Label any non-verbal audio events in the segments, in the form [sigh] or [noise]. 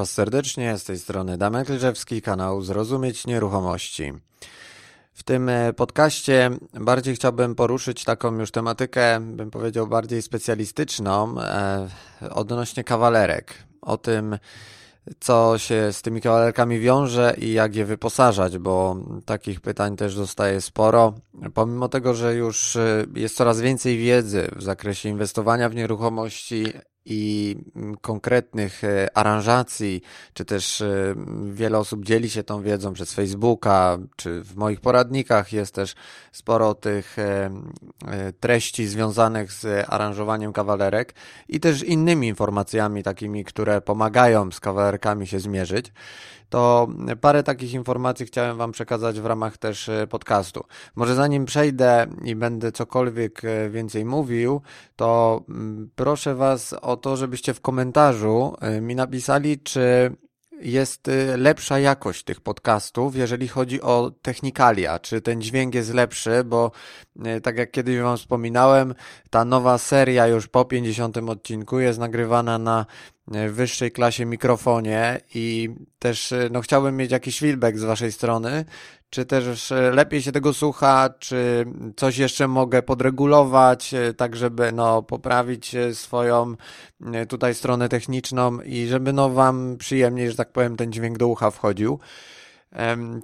Was serdecznie, z tej strony Damek Lżewski, kanał Zrozumieć Nieruchomości. W tym e, podcaście bardziej chciałbym poruszyć taką już tematykę, bym powiedział, bardziej specjalistyczną e, odnośnie kawalerek. O tym, co się z tymi kawalerkami wiąże i jak je wyposażać, bo takich pytań też dostaję sporo. Pomimo tego, że już e, jest coraz więcej wiedzy w zakresie inwestowania w nieruchomości, i mm, konkretnych e, aranżacji, czy też e, wiele osób dzieli się tą wiedzą przez Facebooka, czy w moich poradnikach jest też sporo tych e, treści związanych z aranżowaniem kawalerek i też innymi informacjami takimi, które pomagają z kawalerkami się zmierzyć to parę takich informacji chciałem Wam przekazać w ramach też e, podcastu. Może zanim przejdę i będę cokolwiek e, więcej mówił, to mm, proszę Was o to, żebyście w komentarzu e, mi napisali, czy jest lepsza jakość tych podcastów, jeżeli chodzi o technikalia, czy ten dźwięk jest lepszy, bo tak jak kiedyś Wam wspominałem, ta nowa seria już po 50 odcinku jest nagrywana na wyższej klasie mikrofonie i też no, chciałbym mieć jakiś feedback z Waszej strony, czy też lepiej się tego słucha, czy coś jeszcze mogę podregulować, tak żeby no, poprawić swoją tutaj stronę techniczną i żeby no, Wam przyjemniej, że tak powiem, ten dźwięk do ucha wchodził.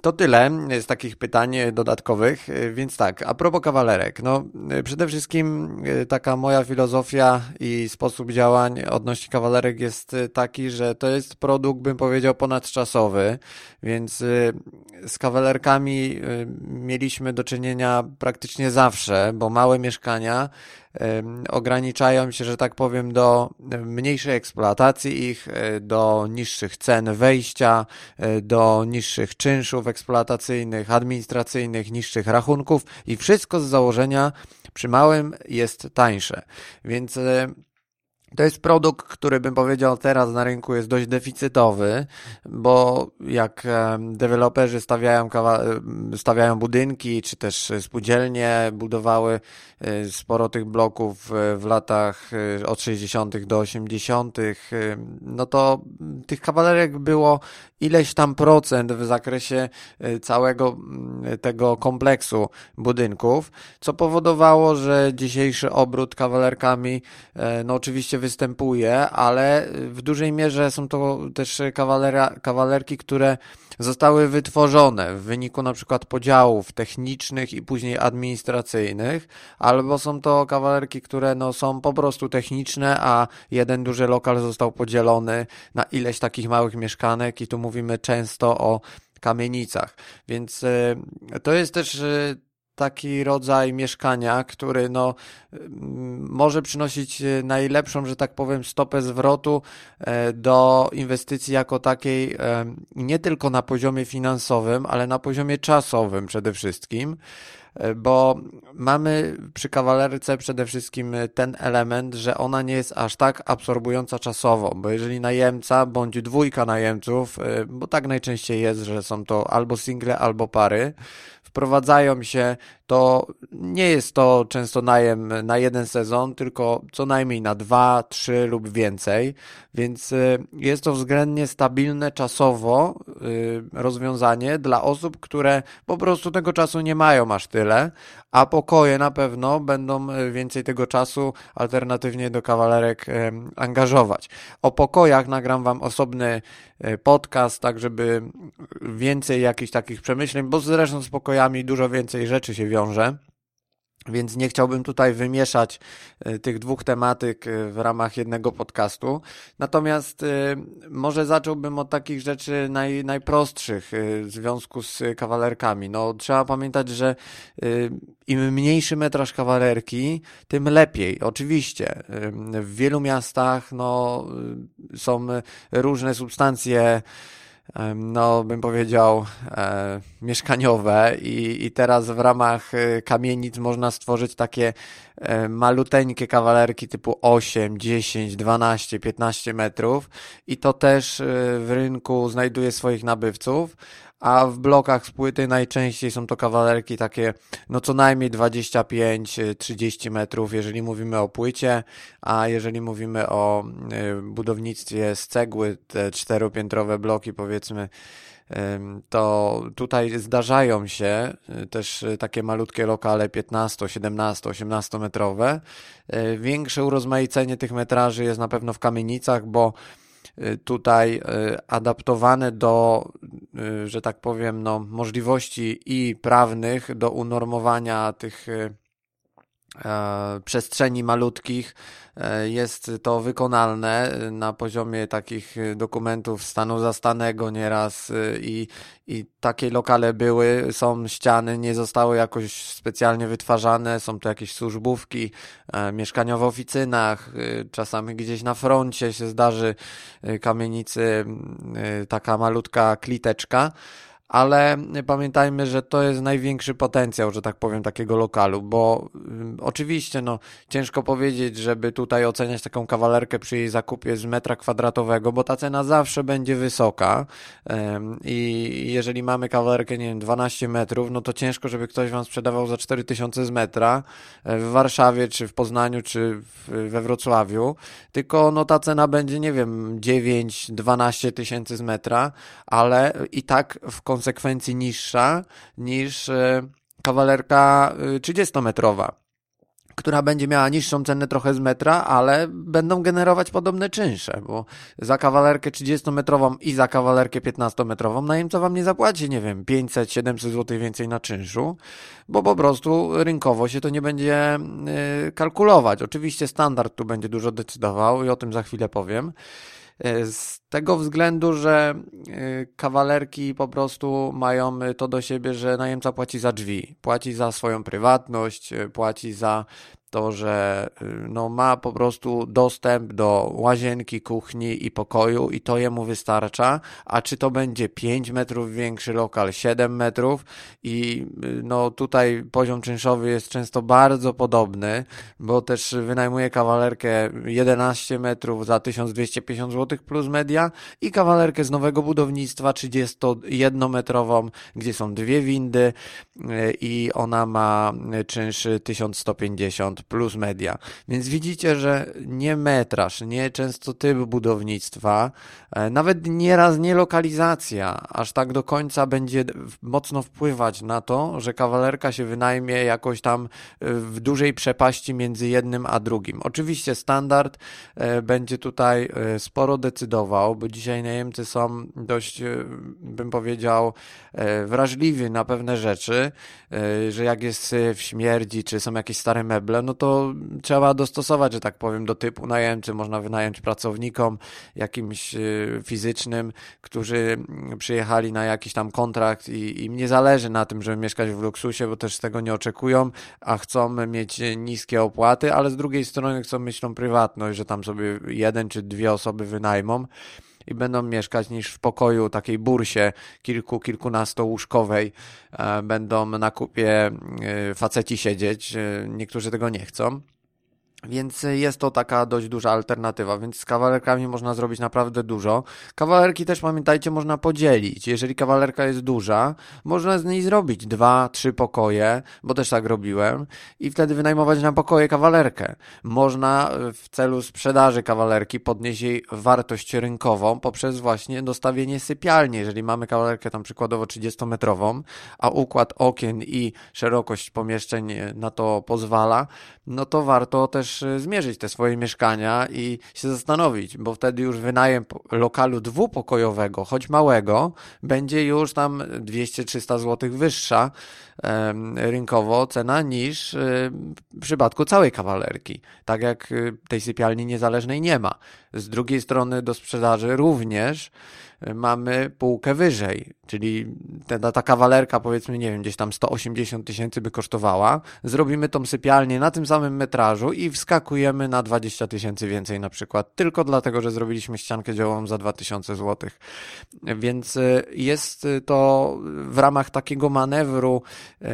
To tyle z takich pytań dodatkowych, więc tak, a propos kawalerek, no przede wszystkim e, taka moja filozofia i sposób działań odnośnie kawalerek jest taki, że to jest produkt, bym powiedział, ponadczasowy, więc e, z kawalerkami e, mieliśmy do czynienia praktycznie zawsze, bo małe mieszkania ograniczają się, że tak powiem, do mniejszej eksploatacji ich, e, do niższych cen wejścia, e, do niższych czynszów eksploatacyjnych, administracyjnych, niższych rachunków i wszystko z założenia przy małym jest tańsze. Więc e, to jest produkt, który bym powiedział teraz na rynku jest dość deficytowy, bo jak deweloperzy stawiają, stawiają budynki, czy też spółdzielnie budowały e, sporo tych bloków w latach e, od 60. do 80., e, no to tych kawalerek było ileś tam procent w zakresie całego tego kompleksu budynków, co powodowało, że dzisiejszy obrót kawalerkami, no oczywiście występuje, ale w dużej mierze są to też kawalera, kawalerki, które zostały wytworzone w wyniku na przykład podziałów technicznych i później administracyjnych, albo są to kawalerki, które no, są po prostu techniczne, a jeden duży lokal został podzielony na ileś takich małych mieszkanek i tu mówimy często o kamienicach. Więc y, to jest też y, taki rodzaj mieszkania, który no, może przynosić najlepszą, że tak powiem, stopę zwrotu e, do inwestycji jako takiej e, nie tylko na poziomie finansowym, ale na poziomie czasowym przede wszystkim e, bo mamy przy kawalerce przede wszystkim ten element, że ona nie jest aż tak absorbująca czasowo, bo jeżeli najemca bądź dwójka najemców, bo tak najczęściej jest, że są to albo single, albo pary, wprowadzają się, to nie jest to często najem na jeden sezon, tylko co najmniej na dwa, trzy lub więcej, więc y, jest to względnie stabilne czasowo y, rozwiązanie dla osób, które po prostu tego czasu nie mają aż tyle, a pokoje na pewno będą y, więcej tego czasu alternatywnie do kawalerek angażować. O pokojach nagram Wam osobny podcast, tak żeby więcej jakichś takich przemyśleń, bo zresztą z pokojami dużo więcej rzeczy się wiąże. Więc nie chciałbym tutaj wymieszać e, tych dwóch tematyk e, w ramach jednego podcastu. Natomiast e, może zacząłbym od takich rzeczy naj, najprostszych w związku z kawalerkami. No, trzeba pamiętać, że im mniejszy metraż kawalerki, tym lepiej. Oczywiście. W wielu miastach no, są różne substancje no bym powiedział, e, mieszkaniowe i, i teraz w ramach e, kamienic można stworzyć takie e, maluteńkie kawalerki typu 8, 10, 12, 15 metrów i to też e, w rynku znajduje swoich nabywców, a w blokach z płyty najczęściej są to kawalerki takie no co najmniej 25-30 metrów, jeżeli mówimy o płycie, a jeżeli mówimy o y, budownictwie z cegły, te czteropiętrowe bloki powiedzmy to tutaj zdarzają się y, też y, takie malutkie lokale 15, 17, 18 metrowe. Y, większe urozmaicenie tych metraży jest na pewno w kamienicach, bo tutaj adaptowane do, że tak powiem, no, możliwości i prawnych do unormowania tych przestrzeni malutkich e, jest to wykonalne na poziomie takich dokumentów stanu zastanego nieraz e, i, i takie lokale były, są ściany, nie zostały jakoś specjalnie wytwarzane, są to jakieś służbówki, mieszkania w oficynach, czasami gdzieś na froncie się zdarzy kamienicy taka malutka kliteczka ale pamiętajmy, że to jest największy potencjał, że tak powiem, takiego lokalu, bo y, oczywiście, no, ciężko powiedzieć, żeby tutaj oceniać taką kawalerkę przy jej zakupie z metra kwadratowego, bo ta cena zawsze będzie wysoka. I jeżeli mamy kawalerkę, nie wiem, 12 metrów, no to ciężko, żeby ktoś wam sprzedawał za 4000 z metra y, w Warszawie, czy w Poznaniu, czy we Wrocławiu, tylko no ta cena będzie, nie wiem, 9-12 tysięcy z metra, ale i tak w konsekwencji niższa niż e, kawalerka 30-metrowa, e, która będzie miała niższą cenę trochę z metra, ale będą generować podobne czynsze, bo za kawalerkę 30-metrową i za kawalerkę 15-metrową najemca wam nie zapłaci, nie wiem, 500-700 zł więcej na czynszu, bo po prostu rynkowo się to nie będzie e, kalkulować. Oczywiście standard tu będzie dużo decydował i o tym za chwilę powiem. Z tego względu, że y, kawalerki po prostu mają to do siebie, że najemca płaci za drzwi, płaci za swoją prywatność, płaci za to, że y, no, ma po prostu dostęp do łazienki, kuchni i pokoju i to jemu wystarcza, a czy to będzie 5 metrów większy lokal, 7 metrów? I y, no tutaj poziom czynszowy jest często bardzo podobny, bo też wynajmuje kawalerkę 11 metrów za 1250 zł plus media i kawalerkę z nowego budownictwa 31 metrową, gdzie są dwie windy y, i ona ma czynsz 1150 plus media. Więc widzicie, że nie metraż, nie często typ budownictwa, e, nawet nieraz nie lokalizacja, aż tak do końca będzie mocno wpływać na to, że kawalerka się wynajmie jakoś tam e, w dużej przepaści między jednym a drugim. Oczywiście standard e, będzie tutaj sporo decydował, bo dzisiaj najemcy są dość, bym powiedział, wrażliwi na pewne rzeczy, że jak jest w śmierdzi, czy są jakieś stare meble, no to trzeba dostosować, że tak powiem, do typu najemcy. Można wynająć pracownikom jakimś y, fizycznym, którzy przyjechali na jakiś tam kontrakt i im nie zależy na tym, żeby mieszkać w luksusie, bo też z tego nie oczekują, a chcą mieć niskie opłaty, ale z drugiej strony chcą mieć tą prywatność, że tam sobie jeden czy dwie osoby wynajmą i będą mieszkać niż w pokoju takiej bursie kilku, kilkunastołóżkowej e, będą na kupie e, faceci siedzieć. E, niektórzy tego nie chcą. Więc jest to taka dość duża alternatywa, więc z kawalerkami można zrobić naprawdę dużo. Kawalerki też pamiętajcie, można podzielić. Jeżeli kawalerka jest duża, można z niej zrobić dwa, trzy pokoje, bo też tak robiłem, i wtedy wynajmować na pokoje kawalerkę. Można w celu sprzedaży kawalerki podnieść jej wartość rynkową poprzez właśnie dostawienie sypialni. Jeżeli mamy kawalerkę tam przykładowo 30-metrową, a układ okien i szerokość pomieszczeń na to pozwala, no to warto też też y, zmierzyć te swoje mieszkania i się zastanowić, bo wtedy już wynajem lokalu dwupokojowego, choć małego, będzie już tam 200-300 zł wyższa rynkowo cena niż y, w przypadku całej kawalerki. Tak jak y, tej sypialni niezależnej nie ma. Z drugiej strony do sprzedaży również mamy półkę wyżej, czyli ta, ta kawalerka powiedzmy, nie wiem, gdzieś tam 180 tysięcy by kosztowała, zrobimy tą sypialnię na tym samym metrażu i wskakujemy na 20 tysięcy więcej na przykład, tylko dlatego, że zrobiliśmy ściankę działową za 2000 zł. Więc y, jest to w ramach takiego manewru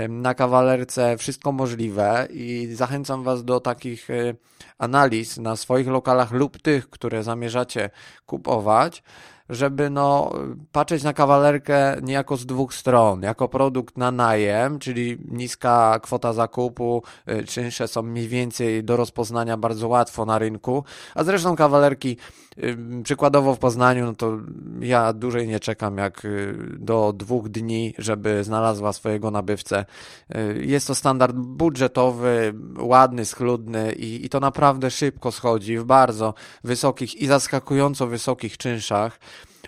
na kawalerce wszystko możliwe i zachęcam Was do takich y, analiz na swoich lokalach lub tych, które zamierzacie kupować, żeby no, patrzeć na kawalerkę niejako z dwóch stron, jako produkt na najem, czyli niska kwota zakupu, y, czynsze są mniej więcej do rozpoznania bardzo łatwo na rynku, a zresztą kawalerki y, przykładowo w Poznaniu, no to ja dłużej nie czekam jak y, do dwóch dni, żeby znalazła swojego nabywcę. Jest to standard budżetowy, ładny, schludny i, i to naprawdę szybko schodzi w bardzo wysokich i zaskakująco wysokich czynszach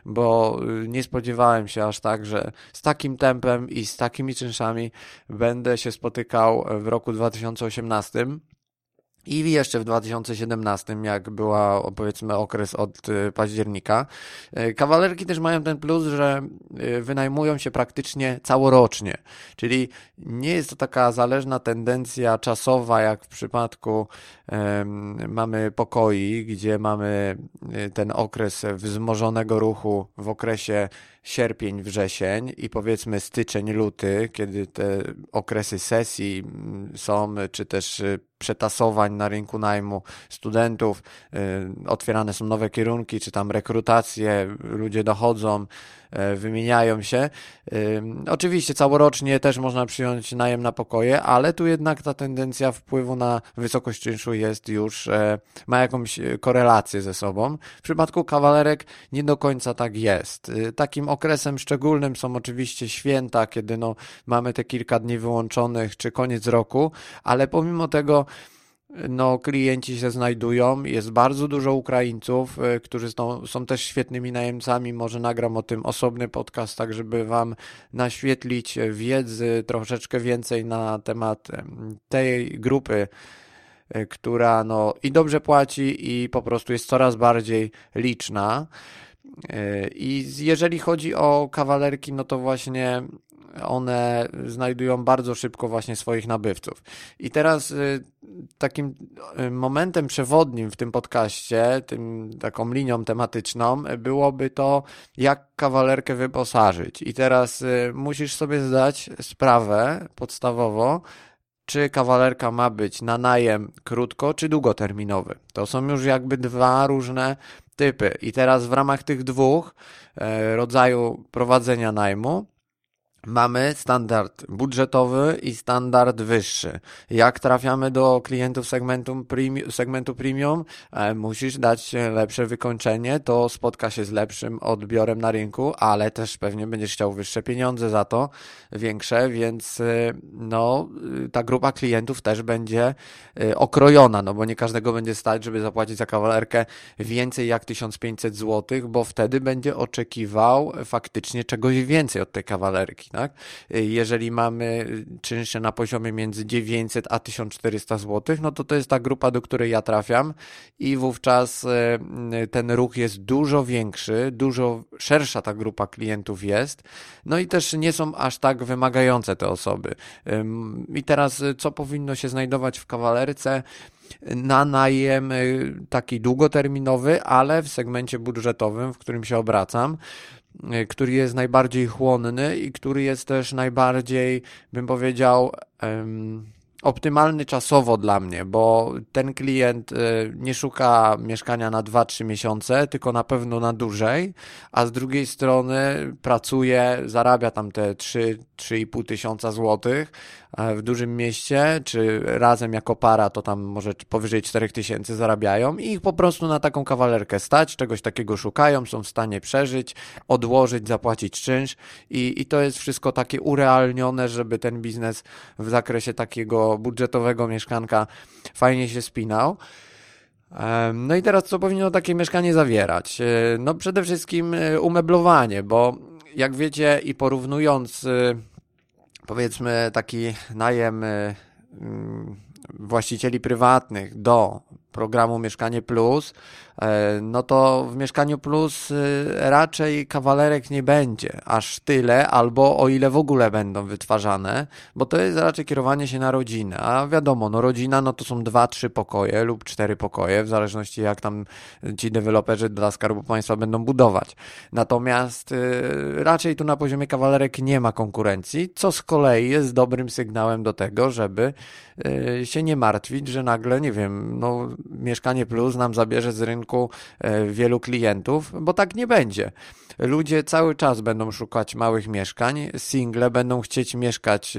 bo y, nie spodziewałem się aż tak, że z takim tempem i z takimi czynszami będę się spotykał w roku 2018. I jeszcze w 2017, jak była powiedzmy okres od y, października. Y, kawalerki też mają ten plus, że y, wynajmują się praktycznie całorocznie, czyli nie jest to taka zależna tendencja czasowa, jak w przypadku um, mamy pokoi, gdzie mamy ten okres wzmożonego ruchu w okresie sierpień, wrzesień i powiedzmy styczeń, luty, kiedy te okresy sesji mm, są, czy też y, przetasowań na rynku najmu studentów, y, otwierane są nowe kierunki, czy tam rekrutacje, ludzie dochodzą, wymieniają się. Oczywiście całorocznie też można przyjąć najem na pokoje, ale tu jednak ta tendencja wpływu na wysokość czynszu jest już, e, ma jakąś korelację ze sobą. W przypadku kawalerek nie do końca tak jest. E, takim okresem szczególnym są oczywiście święta, kiedy no, mamy te kilka dni wyłączonych, czy koniec roku, ale pomimo tego no, klienci się znajdują. Jest bardzo dużo Ukraińców, y, którzy są, są też świetnymi najemcami. Może nagram o tym osobny podcast, tak żeby Wam naświetlić wiedzy troszeczkę więcej na temat tej grupy, y, która no, i dobrze płaci, i po prostu jest coraz bardziej liczna. Y, I jeżeli chodzi o kawalerki, no to właśnie one znajdują bardzo szybko właśnie swoich nabywców. I teraz y, takim y, momentem przewodnim w tym podcaście, tym taką linią tematyczną byłoby to, jak kawalerkę wyposażyć. I teraz y, musisz sobie zdać sprawę podstawowo, czy kawalerka ma być na najem krótko czy długoterminowy. To są już jakby dwa różne typy. I teraz w ramach tych dwóch e, rodzaju prowadzenia najmu mamy standard budżetowy i standard wyższy. Jak trafiamy do klientów segmentu premium, segmentu premium, e, musisz dać lepsze wykończenie, to spotka się z lepszym odbiorem na rynku, ale też pewnie będziesz chciał wyższe pieniądze za to, większe, więc e, no, ta grupa klientów też będzie e, okrojona, no bo nie każdego będzie stać, żeby zapłacić za kawalerkę więcej jak 1500 zł, bo wtedy będzie oczekiwał faktycznie czegoś więcej od tej kawalerki tak? Jeżeli mamy czynsze na poziomie między 900 a 1400 zł, no to to jest ta grupa, do której ja trafiam i wówczas e, ten ruch jest dużo większy, dużo szersza ta grupa klientów jest, no i też nie są aż tak wymagające te osoby. I teraz co powinno się znajdować w kawalerce? na najem e, taki długoterminowy, ale w segmencie budżetowym, w którym się obracam. Y, który jest najbardziej chłonny i który jest też najbardziej, bym powiedział, optymalny czasowo dla mnie, bo ten klient y, nie szuka mieszkania na 2-3 miesiące, tylko na pewno na dłużej, a z drugiej strony pracuje, zarabia tam te 3-3,5 tysiąca złotych, w dużym mieście, czy razem jako para, to tam może powyżej 4000 zarabiają i ich po prostu na taką kawalerkę stać, czegoś takiego szukają, są w stanie przeżyć, odłożyć, zapłacić czynsz i, i to jest wszystko takie urealnione, żeby ten biznes w zakresie takiego budżetowego mieszkanka fajnie się spinał. No i teraz co powinno takie mieszkanie zawierać? E, no przede wszystkim e, umeblowanie, bo jak wiecie i porównując e, powiedzmy taki najem y, mm, właścicieli prywatnych do programu Mieszkanie Plus, e, no to w Mieszkaniu Plus y, raczej kawalerek nie będzie aż tyle, albo o ile w ogóle będą wytwarzane, bo to jest raczej kierowanie się na rodzinę, a wiadomo, no rodzina no to są dwa, trzy pokoje lub cztery pokoje, w zależności jak tam ci deweloperzy dla Skarbu Państwa będą budować. Natomiast y, raczej tu na poziomie kawalerek nie ma konkurencji, co z kolei jest dobrym sygnałem do tego, żeby się nie martwić, że nagle, nie wiem, no Mieszkanie Plus nam zabierze z rynku wielu klientów, bo tak nie będzie. Ludzie cały czas będą szukać małych mieszkań, single będą chcieć mieszkać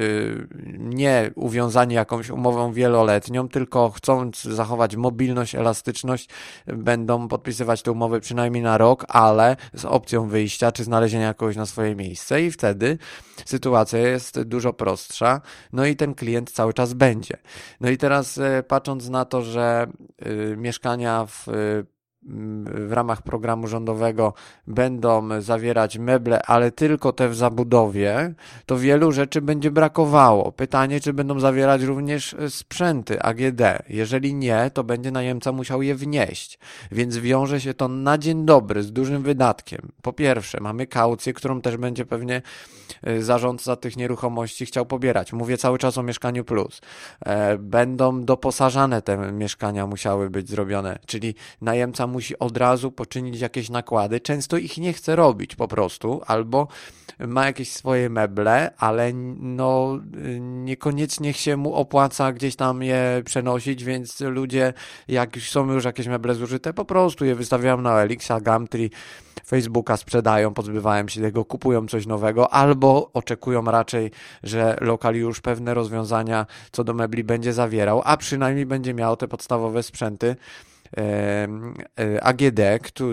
nie uwiązani jakąś umową wieloletnią, tylko chcąc zachować mobilność, elastyczność, będą podpisywać te umowy przynajmniej na rok, ale z opcją wyjścia czy znalezienia kogoś na swoje miejsce i wtedy sytuacja jest dużo prostsza, no i ten klient cały czas będzie. No i teraz e, patrząc na to, że mieszkania w w ramach programu rządowego będą zawierać meble, ale tylko te w zabudowie, to wielu rzeczy będzie brakowało. Pytanie, czy będą zawierać również sprzęty AGD. Jeżeli nie, to będzie najemca musiał je wnieść. Więc wiąże się to na dzień dobry z dużym wydatkiem. Po pierwsze, mamy kaucję, którą też będzie pewnie e, zarządca tych nieruchomości chciał pobierać. Mówię cały czas o mieszkaniu plus. E, będą doposażane te mieszkania musiały być zrobione, czyli najemca musi od razu poczynić jakieś nakłady. Często ich nie chce robić po prostu, albo ma jakieś swoje meble, ale no niekoniecznie się mu opłaca gdzieś tam je przenosić, więc ludzie, jak są już jakieś meble zużyte, po prostu je wystawiają na Elixa, Gumtree, Facebooka, sprzedają, pozbywają się tego, kupują coś nowego, albo oczekują raczej, że lokal już pewne rozwiązania co do mebli będzie zawierał, a przynajmniej będzie miał te podstawowe sprzęty, AGD,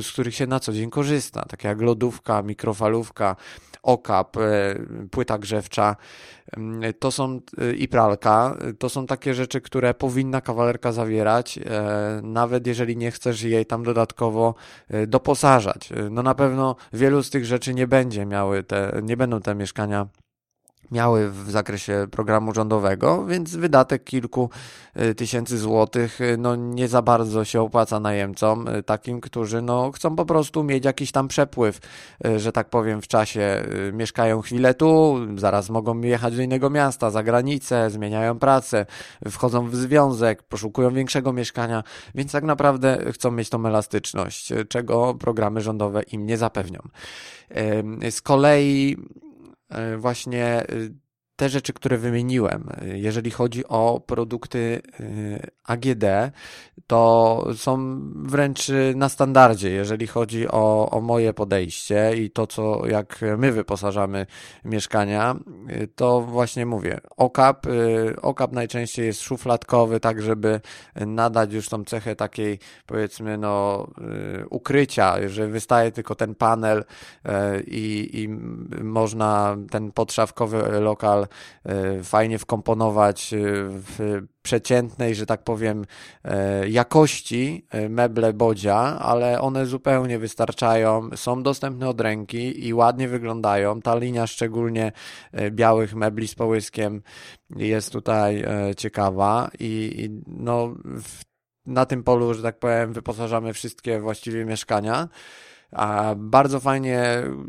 z których się na co dzień korzysta, takie jak lodówka, mikrofalówka, okap, e, płyta grzewcza, to są e, i pralka, to są takie rzeczy, które powinna kawalerka zawierać, nawet jeżeli nie chcesz jej tam dodatkowo doposażać. No na pewno wielu z tych rzeczy nie będzie miały te, nie będą te mieszkania miały w zakresie programu rządowego, więc wydatek kilku y, tysięcy złotych y, no nie za bardzo się opłaca najemcom, y, takim, którzy no chcą po prostu mieć jakiś tam przepływ, że tak powiem w czasie, mieszkają chwilę tu, zaraz mogą jechać do innego miasta, za granicę, zmieniają pracę, wchodzą w związek, poszukują większego mieszkania, więc tak naprawdę chcą mieć tą elastyczność, czego programy rządowe im nie zapewnią. Z kolei właśnie y, te rzeczy, które wymieniłem, jeżeli chodzi o produkty y, AGD, to są wręcz na standardzie, jeżeli chodzi o, o moje podejście i to, co jak my wyposażamy mieszkania, y, to właśnie mówię, okap, y, okap najczęściej jest szufladkowy, tak żeby nadać już tą cechę takiej powiedzmy no ukrycia, że wystaje tylko ten panel i, i można ten podszafkowy lokal E, fajnie wkomponować e, w przeciętnej, że tak powiem, e, jakości meble Bodzia, ale one zupełnie wystarczają, są dostępne od ręki i ładnie wyglądają. Ta linia szczególnie białych mebli z połyskiem jest tutaj ciekawa i, i no, w, na tym polu, że tak powiem, wyposażamy wszystkie właściwie mieszkania. A bardzo fajnie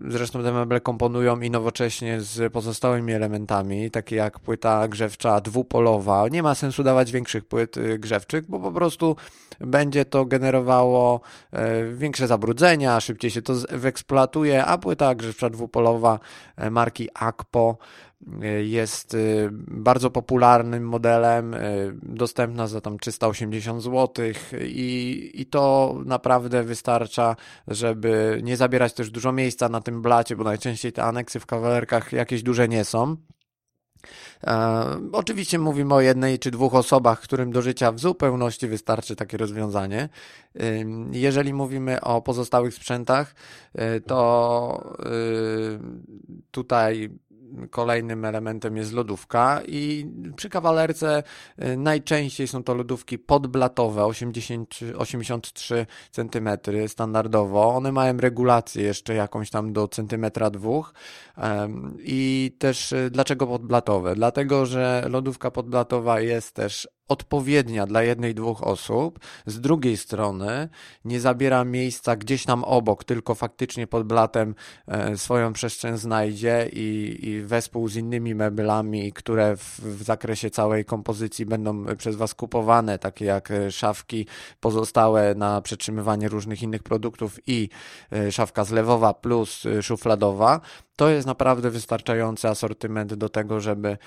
zresztą te meble komponują i nowocześnie z pozostałymi elementami, takie jak płyta grzewcza dwupolowa. Nie ma sensu dawać większych płyt y, grzewczych, bo po prostu będzie to generowało e, większe zabrudzenia, szybciej się to wyeksploatuje, a płyta grzewcza dwupolowa e, marki Akpo jest y, bardzo popularnym modelem, y, dostępna za tam 380 zł i, i to naprawdę wystarcza, żeby nie zabierać też dużo miejsca na tym blacie, bo najczęściej te aneksy w kawalerkach jakieś duże nie są. E, oczywiście mówimy o jednej czy dwóch osobach, którym do życia w zupełności wystarczy takie rozwiązanie. Jeżeli mówimy o pozostałych sprzętach, y, to tutaj Kolejnym elementem jest lodówka i przy kawalerce y, najczęściej są to lodówki podblatowe 80, 83 cm standardowo. One mają regulację jeszcze jakąś tam do centymetra dwóch i też y, dlaczego podblatowe? Dlatego, że lodówka podblatowa jest też odpowiednia dla jednej, dwóch osób, z drugiej strony nie zabiera miejsca gdzieś tam obok, tylko faktycznie pod blatem e, swoją przestrzeń znajdzie i, i wespół z innymi meblami, które w, w zakresie całej kompozycji będą przez Was kupowane, takie jak e, szafki pozostałe na przetrzymywanie różnych innych produktów i e, szafka zlewowa plus szufladowa, to jest naprawdę wystarczający asortyment do tego, żeby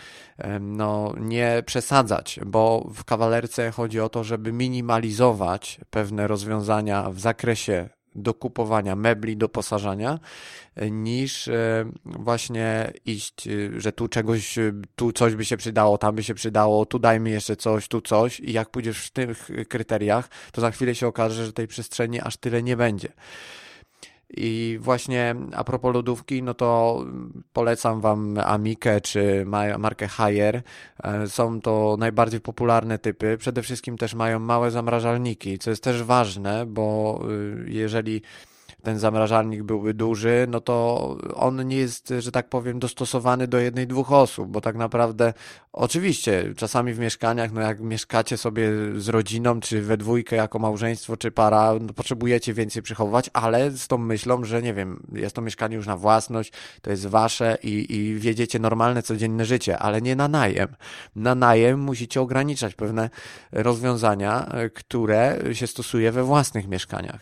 no, nie przesadzać, bo w kawalerce chodzi o to, żeby minimalizować pewne rozwiązania w zakresie do kupowania mebli, doposażania, niż e, właśnie iść, e, że tu czegoś, e, tu coś by się przydało, tam by się przydało, tu dajmy jeszcze coś, tu coś i jak pójdziesz w tych kryteriach, to za chwilę się okaże, że tej przestrzeni aż tyle nie będzie. I właśnie a propos lodówki, no to polecam Wam Amikę czy markę Haier. Są to najbardziej popularne typy. Przede wszystkim też mają małe zamrażalniki, co jest też ważne, bo y, jeżeli ten zamrażalnik byłby duży, no to on nie jest, że tak powiem, dostosowany do jednej, dwóch osób, bo tak naprawdę, oczywiście, czasami w mieszkaniach, no jak mieszkacie sobie z rodziną, czy we dwójkę jako małżeństwo, czy para, no potrzebujecie więcej przechowywać, ale z tą myślą, że nie wiem, jest to mieszkanie już na własność, to jest wasze i, i wiedziecie normalne, codzienne życie, ale nie na najem. Na najem musicie ograniczać pewne rozwiązania, które się stosuje we własnych mieszkaniach.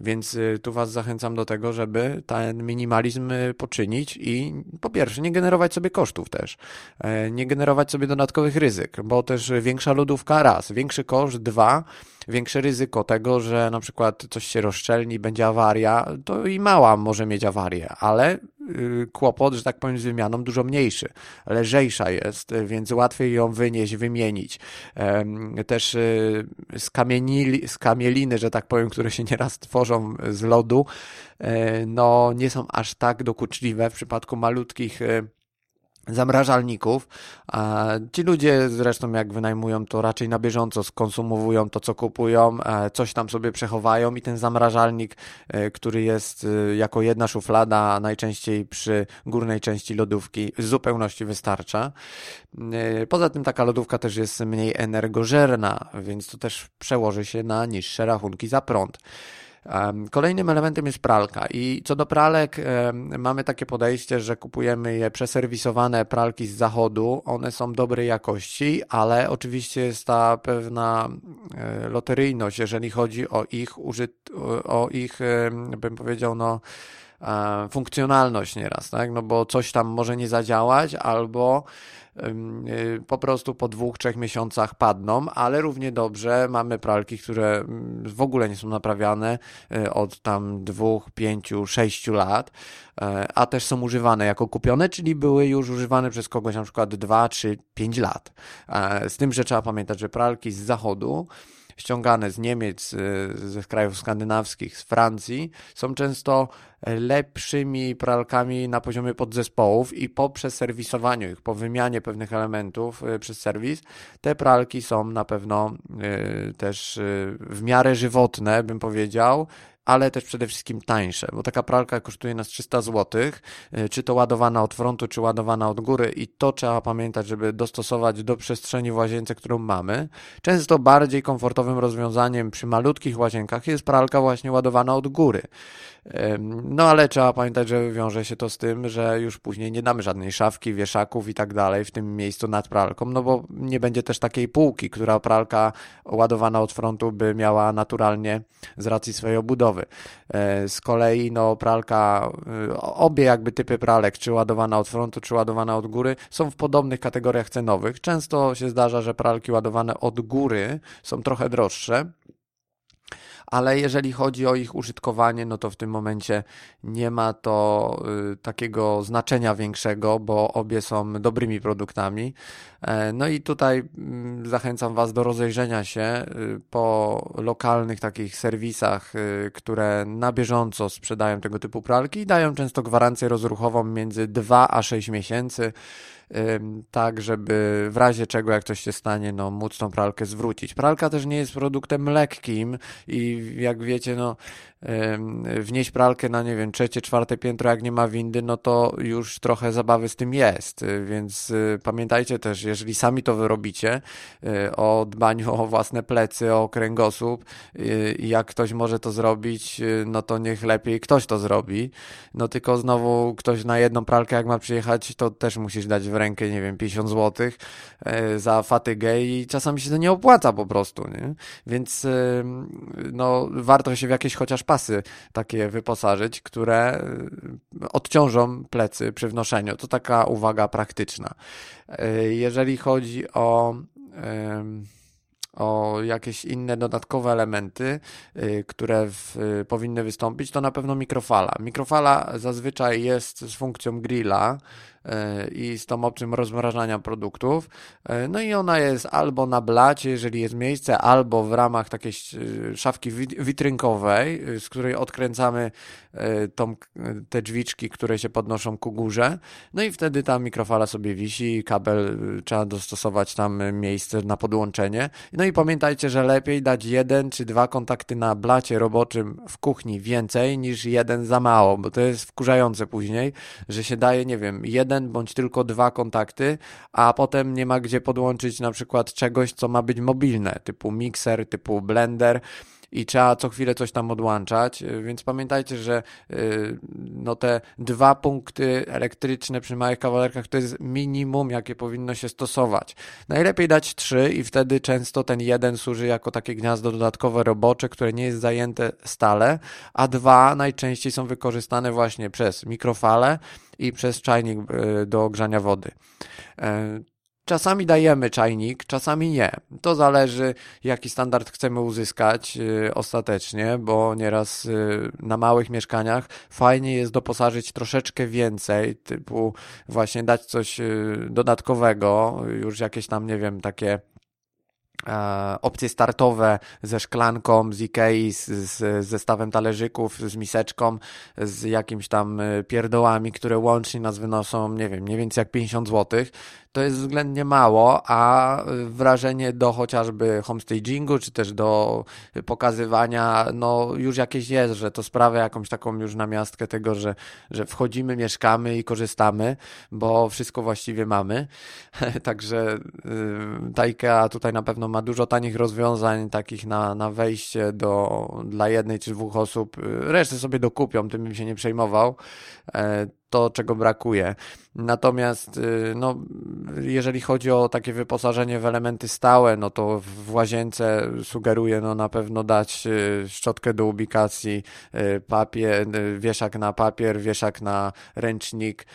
Więc y, tu Was zachęcam do tego, żeby ten minimalizm y, poczynić i po pierwsze nie generować sobie kosztów też, e, nie generować sobie dodatkowych ryzyk, bo też większa lodówka raz, większy koszt dwa, większe ryzyko tego, że na przykład coś się rozszczelni, będzie awaria, to i mała może mieć awarię, ale y, kłopot, że tak powiem, z wymianą dużo mniejszy, lżejsza jest, więc łatwiej ją wynieść, wymienić. Też skamieliny, że tak powiem, które się nieraz tworzą z lodu, e, no nie są aż tak dokuczliwe w przypadku malutkich e, zamrażalników. Ci ludzie zresztą jak wynajmują to raczej na bieżąco skonsumowują to co kupują, e, coś tam sobie przechowają i ten zamrażalnik, który jest jako jedna szuflada najczęściej przy górnej części lodówki w zupełności wystarcza. Poza tym taka lodówka też jest mniej energożerna, więc to też przełoży się na niższe rachunki za prąd. Kolejnym elementem jest pralka. I co do pralek mamy takie podejście, że kupujemy je przeserwisowane pralki z zachodu, one są dobrej jakości, ale oczywiście jest ta pewna e, loteryjność, jeżeli chodzi o ich użyt, o ich, bym powiedział, no funkcjonalność nieraz, tak? No bo coś tam może nie zadziałać albo Y, po prostu po dwóch, trzech miesiącach padną, ale równie dobrze mamy pralki, które mm, w ogóle nie są naprawiane y, od tam dwóch, pięciu, sześciu lat, a też są używane jako kupione, czyli były już używane przez kogoś na przykład dwa, trzy, pięć lat. Z tym, że trzeba pamiętać, że pralki z zachodu ściągane z Niemiec, ze krajów skandynawskich, z Francji, są często lepszymi pralkami na poziomie podzespołów i po przeserwisowaniu ich, po wymianie pewnych elementów y, przez serwis, te pralki są na pewno y, też y, w miarę żywotne, bym powiedział, ale też przede wszystkim tańsze, bo taka pralka kosztuje nas 300 zł, y, czy to ładowana od frontu, czy ładowana od góry i to trzeba pamiętać, żeby dostosować do przestrzeni w łazience, którą mamy. Często bardziej komfortowym rozwiązaniem przy malutkich łazienkach jest pralka właśnie ładowana od góry. No ale trzeba pamiętać, że wiąże się to z tym, że już później nie damy żadnej szafki, wieszaków i tak dalej w tym miejscu nad pralką, no bo nie będzie też takiej półki, która pralka ładowana od frontu by miała naturalnie z racji swojej obudowy. E, z kolei no pralka, e, obie jakby typy pralek, czy ładowana od frontu, czy ładowana od góry, są w podobnych kategoriach cenowych. Często się zdarza, że pralki ładowane od góry są trochę droższe, ale jeżeli chodzi o ich użytkowanie, no to w tym momencie nie ma to y, takiego znaczenia większego, bo obie są dobrymi produktami. E, no i tutaj mm, zachęcam Was do rozejrzenia się y, po lokalnych takich serwisach, y, które na bieżąco sprzedają tego typu pralki i dają często gwarancję rozruchową między 2 a 6 miesięcy tak żeby w razie czego, jak coś się stanie, no móc tą pralkę zwrócić. Pralka też nie jest produktem lekkim i jak wiecie, no wnieść pralkę na, nie wiem, trzecie, czwarte piętro, jak nie ma windy, no to już trochę zabawy z tym jest, więc y, pamiętajcie też, jeżeli sami to wyrobicie, y, o dbaniu o własne plecy, o kręgosłup y, i jak ktoś może to zrobić, no to niech lepiej ktoś to zrobi, no tylko znowu ktoś na jedną pralkę, jak ma przyjechać, to też musisz dać w rękę, nie wiem, 50 zł za fatygę i czasami się to nie opłaca po prostu, nie? Więc no warto się w jakieś chociaż pasy takie wyposażyć, które y, odciążą plecy przy wnoszeniu. To taka uwaga praktyczna. Jeżeli chodzi o o jakieś inne dodatkowe elementy, które w, powinny wystąpić, to na pewno mikrofala. Mikrofala zazwyczaj jest z funkcją grilla, i z tą opcją rozmrażania produktów. E, no i ona jest albo na blacie, jeżeli jest miejsce, albo w ramach takiej e, szafki witrynkowej, e, z której odkręcamy tą, te drzwiczki, które się podnoszą ku górze. No i wtedy ta mikrofala sobie wisi, kabel trzeba dostosować tam miejsce na podłączenie. No i pamiętajcie, że lepiej dać jeden czy dwa kontakty na blacie roboczym w kuchni więcej niż jeden za mało, bo to jest wkurzające później, że się daje, nie wiem, jeden jeden bądź tylko dwa kontakty, a potem nie ma gdzie podłączyć na przykład czegoś, co ma być mobilne, typu mikser, typu blender i trzeba co chwilę coś tam odłączać, więc pamiętajcie, że y, no te dwa punkty elektryczne przy małych kawalerkach to jest minimum, jakie powinno się stosować. Najlepiej dać trzy i wtedy często ten jeden służy jako takie gniazdo dodatkowe robocze, które nie jest zajęte stale, a dwa najczęściej są wykorzystane właśnie przez mikrofale i przez czajnik y, do ogrzania wody. Czasami dajemy czajnik, czasami nie. To zależy, jaki standard chcemy uzyskać yy, ostatecznie, bo nieraz yy, na małych mieszkaniach fajnie jest doposażyć troszeczkę więcej, typu właśnie dać coś yy, dodatkowego, już jakieś tam, nie wiem, takie opcje startowe ze szklanką, z Ikei, z, z zestawem talerzyków, z miseczką, z jakimiś tam e, pierdołami, które łącznie nas wynoszą, nie wiem, mniej więcej jak 50 zł, to jest względnie mało, a wrażenie do chociażby homestagingu, czy też do pokazywania, no już jakieś jest, że to sprawia jakąś taką już namiastkę tego, że, że wchodzimy, mieszkamy i korzystamy, bo wszystko właściwie mamy. [laughs] Także yy, ta IKEA tutaj na pewno ma dużo tanich rozwiązań, takich na, na wejście do, dla jednej czy dwóch osób. Resztę sobie dokupią, tym bym się nie przejmował. To, czego brakuje. Natomiast, y, no, jeżeli chodzi o takie wyposażenie w elementy stałe, no to w łazience sugeruję no, na pewno dać y, szczotkę do ubikacji, y, papier, wieszak na papier, wieszak na ręcznik,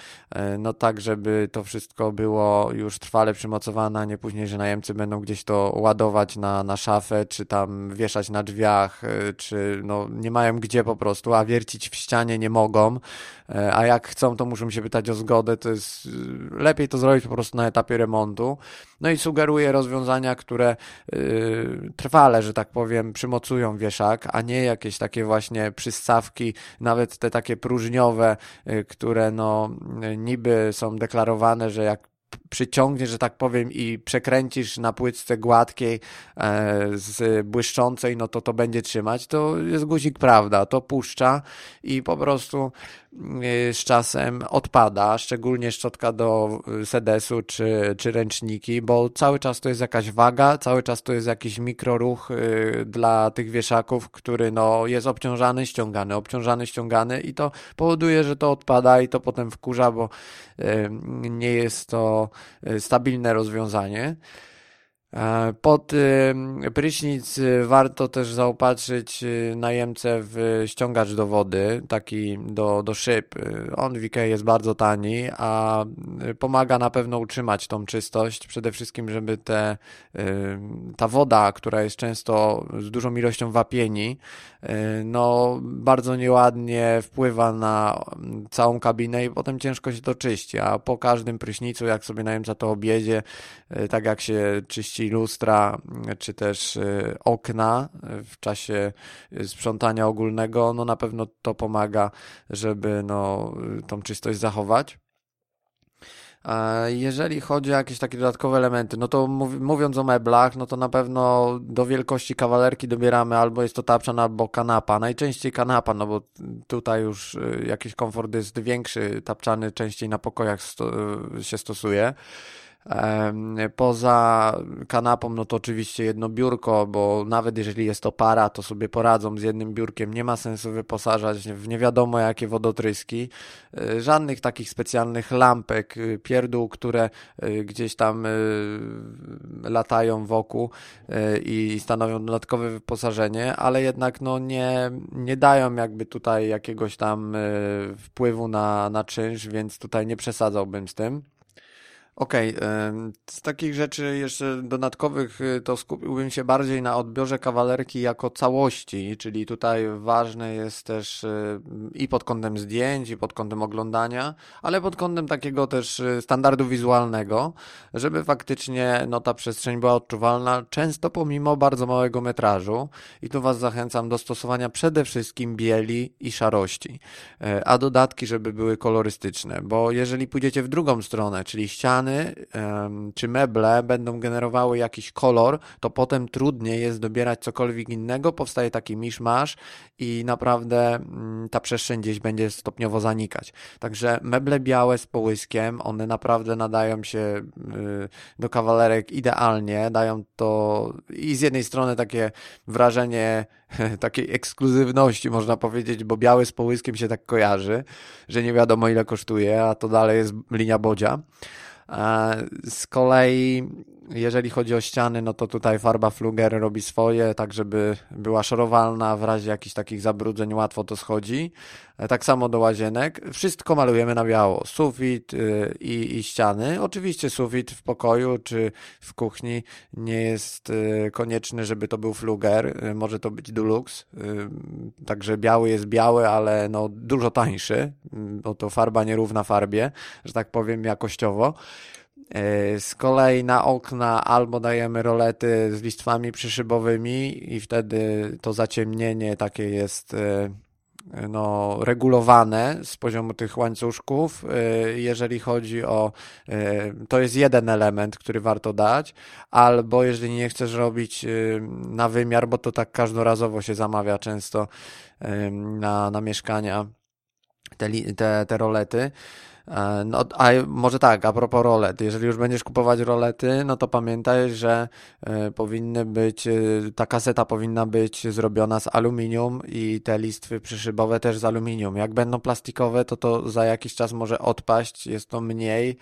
no tak, żeby to wszystko było już trwale przymocowane, a nie później, że najemcy będą gdzieś to ładować na, na szafę, czy tam wieszać na drzwiach, czy no, nie mają gdzie po prostu, a wiercić w ścianie nie mogą, a jak chcą, to muszą się pytać o zgodę, to jest lepiej to zrobić po prostu na etapie remontu. No i sugeruję rozwiązania, które yy, trwale, że tak powiem, przymocują wieszak, a nie jakieś takie właśnie przystawki, nawet te takie próżniowe, które no niby są deklarowane, że jak przyciągniesz, że tak powiem, i przekręcisz na płytce gładkiej e, z błyszczącej, no to to będzie trzymać, to jest guzik prawda, to puszcza i po prostu e, z czasem odpada, szczególnie szczotka do e, sedesu czy, czy ręczniki, bo cały czas to jest jakaś waga, cały czas to jest jakiś mikroruch e, dla tych wieszaków, który no, jest obciążany, ściągany, obciążany, ściągany i to powoduje, że to odpada i to potem wkurza, bo nie jest to stabilne rozwiązanie. E, pod prysznic warto też zaopatrzyć y, najemcę w ściągacz do wody, taki do, do szyb. On w Ikea jest bardzo tani, a pomaga na pewno utrzymać tą czystość. Przede wszystkim, żeby te, ta woda, która jest często z dużą ilością wapieni, y, no bardzo nieładnie wpływa na całą kabinę i potem ciężko się to czyści, a po każdym prysznicu, jak sobie najemca to objedzie, y, tak jak się czyści lustra, czy też y, okna w czasie sprzątania ogólnego, no na pewno to pomaga, żeby no, tą czystość zachować. Jeżeli chodzi o jakieś takie dodatkowe elementy, no to mówiąc o meblach, no to na pewno do wielkości kawalerki dobieramy albo jest to tapczan, albo kanapa. Najczęściej kanapa, no bo tutaj już y, jakiś komfort jest większy, tapczany częściej na pokojach się stosuje. Poza kanapą, no to oczywiście jedno biurko, bo nawet jeżeli jest to para, to sobie poradzą z jednym biurkiem. Nie ma sensu wyposażać w nie wiadomo jakie wodotryski. E, żadnych takich specjalnych lampek, e, pierdół, które e, gdzieś tam latają wokół i stanowią dodatkowe wyposażenie, ale jednak no nie, nie dają jakby tutaj jakiegoś tam wpływu na, na czynsz, więc tutaj nie przesadzałbym z tym. Okej, okay. z takich rzeczy jeszcze dodatkowych y, to skupiłbym się bardziej na odbiorze kawalerki jako całości, czyli tutaj ważne jest też y, i pod kątem zdjęć, i pod kątem oglądania, ale pod kątem takiego też y, standardu wizualnego, żeby faktycznie no, ta przestrzeń była odczuwalna, często pomimo bardzo małego metrażu i tu Was zachęcam do stosowania przede wszystkim bieli i szarości, a dodatki, żeby były kolorystyczne, bo jeżeli pójdziecie w drugą stronę, czyli ściany, ściany czy meble będą generowały jakiś kolor, to potem trudniej jest dobierać cokolwiek innego, powstaje taki miszmasz i naprawdę mm, ta przestrzeń gdzieś będzie stopniowo zanikać. Także meble białe z połyskiem, one naprawdę nadają się y, do kawalerek idealnie, dają to i z jednej strony takie wrażenie [laughs] takiej ekskluzywności, można powiedzieć, bo biały z połyskiem się tak kojarzy, że nie wiadomo ile kosztuje, a to dalej jest linia Bodzia. Z kolei, jeżeli chodzi o ściany, no to tutaj farba Fluger robi swoje, tak żeby była szorowalna, w razie jakichś takich zabrudzeń łatwo to schodzi. E, tak samo do łazienek. Wszystko malujemy na biało. Sufit y, i, i ściany. Oczywiście sufit w pokoju czy w kuchni nie jest y, konieczny, żeby to był Fluger. Y, może to być Dulux. Także biały jest biały, ale no dużo tańszy, bo to farba nierówna farbie, że tak powiem jakościowo. E, z kolei na okna albo dajemy rolety z listwami przyszybowymi i wtedy to zaciemnienie takie jest e, no, regulowane z poziomu tych łańcuszków. E, jeżeli chodzi o, to jest jeden element, który warto dać, albo jeżeli nie chcesz robić na wymiar, bo to tak każdorazowo się zamawia często na, na mieszkania te, te, te rolety, no, a może tak, a propos rolet. Jeżeli już będziesz kupować rolety, no to pamiętaj, że e, powinny być, e, ta kaseta powinna być zrobiona z aluminium i te listwy przyszybowe też z aluminium. Jak będą plastikowe, to to za jakiś czas może odpaść, jest to mniej,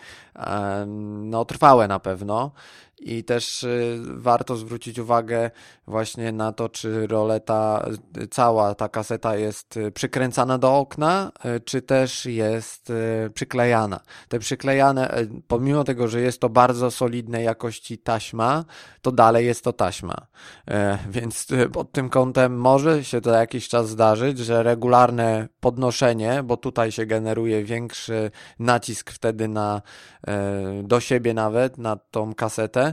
no trwałe na pewno i też y, warto zwrócić uwagę właśnie na to, czy roleta, cała ta kaseta jest y, przykręcana do okna, y, czy też jest przyklejana. Te przyklejane, pomimo tego, że jest to bardzo solidnej jakości taśma, to dalej jest to taśma. E, więc pod tym kątem może się to jakiś czas zdarzyć, że regularne podnoszenie, bo tutaj się generuje większy nacisk wtedy na e, do siebie nawet, na tą kasetę,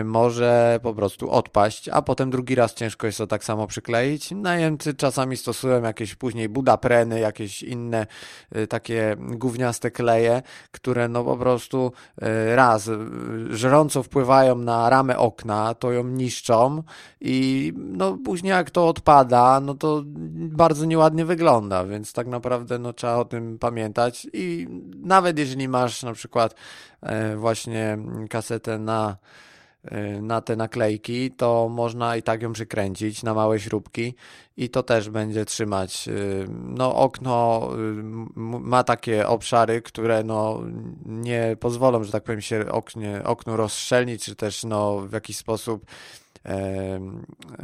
Y, może po prostu odpaść, a potem drugi raz ciężko jest to tak samo przykleić. Najemcy czasami stosują jakieś później budapreny, jakieś inne y, takie gówniaste kleje, które no po prostu y, raz żrąco wpływają na ramę okna, to ją niszczą i no później jak to odpada, no to bardzo nieładnie wygląda, więc tak naprawdę no trzeba o tym pamiętać i nawet jeżeli masz na przykład właśnie kasetę na, e, na te naklejki, to można i tak ją przykręcić na małe śrubki i to też będzie trzymać. E, no, okno ma takie obszary, które no, nie pozwolą, że tak powiem, się oknie, oknu rozstrzelnić, czy też no, w jakiś sposób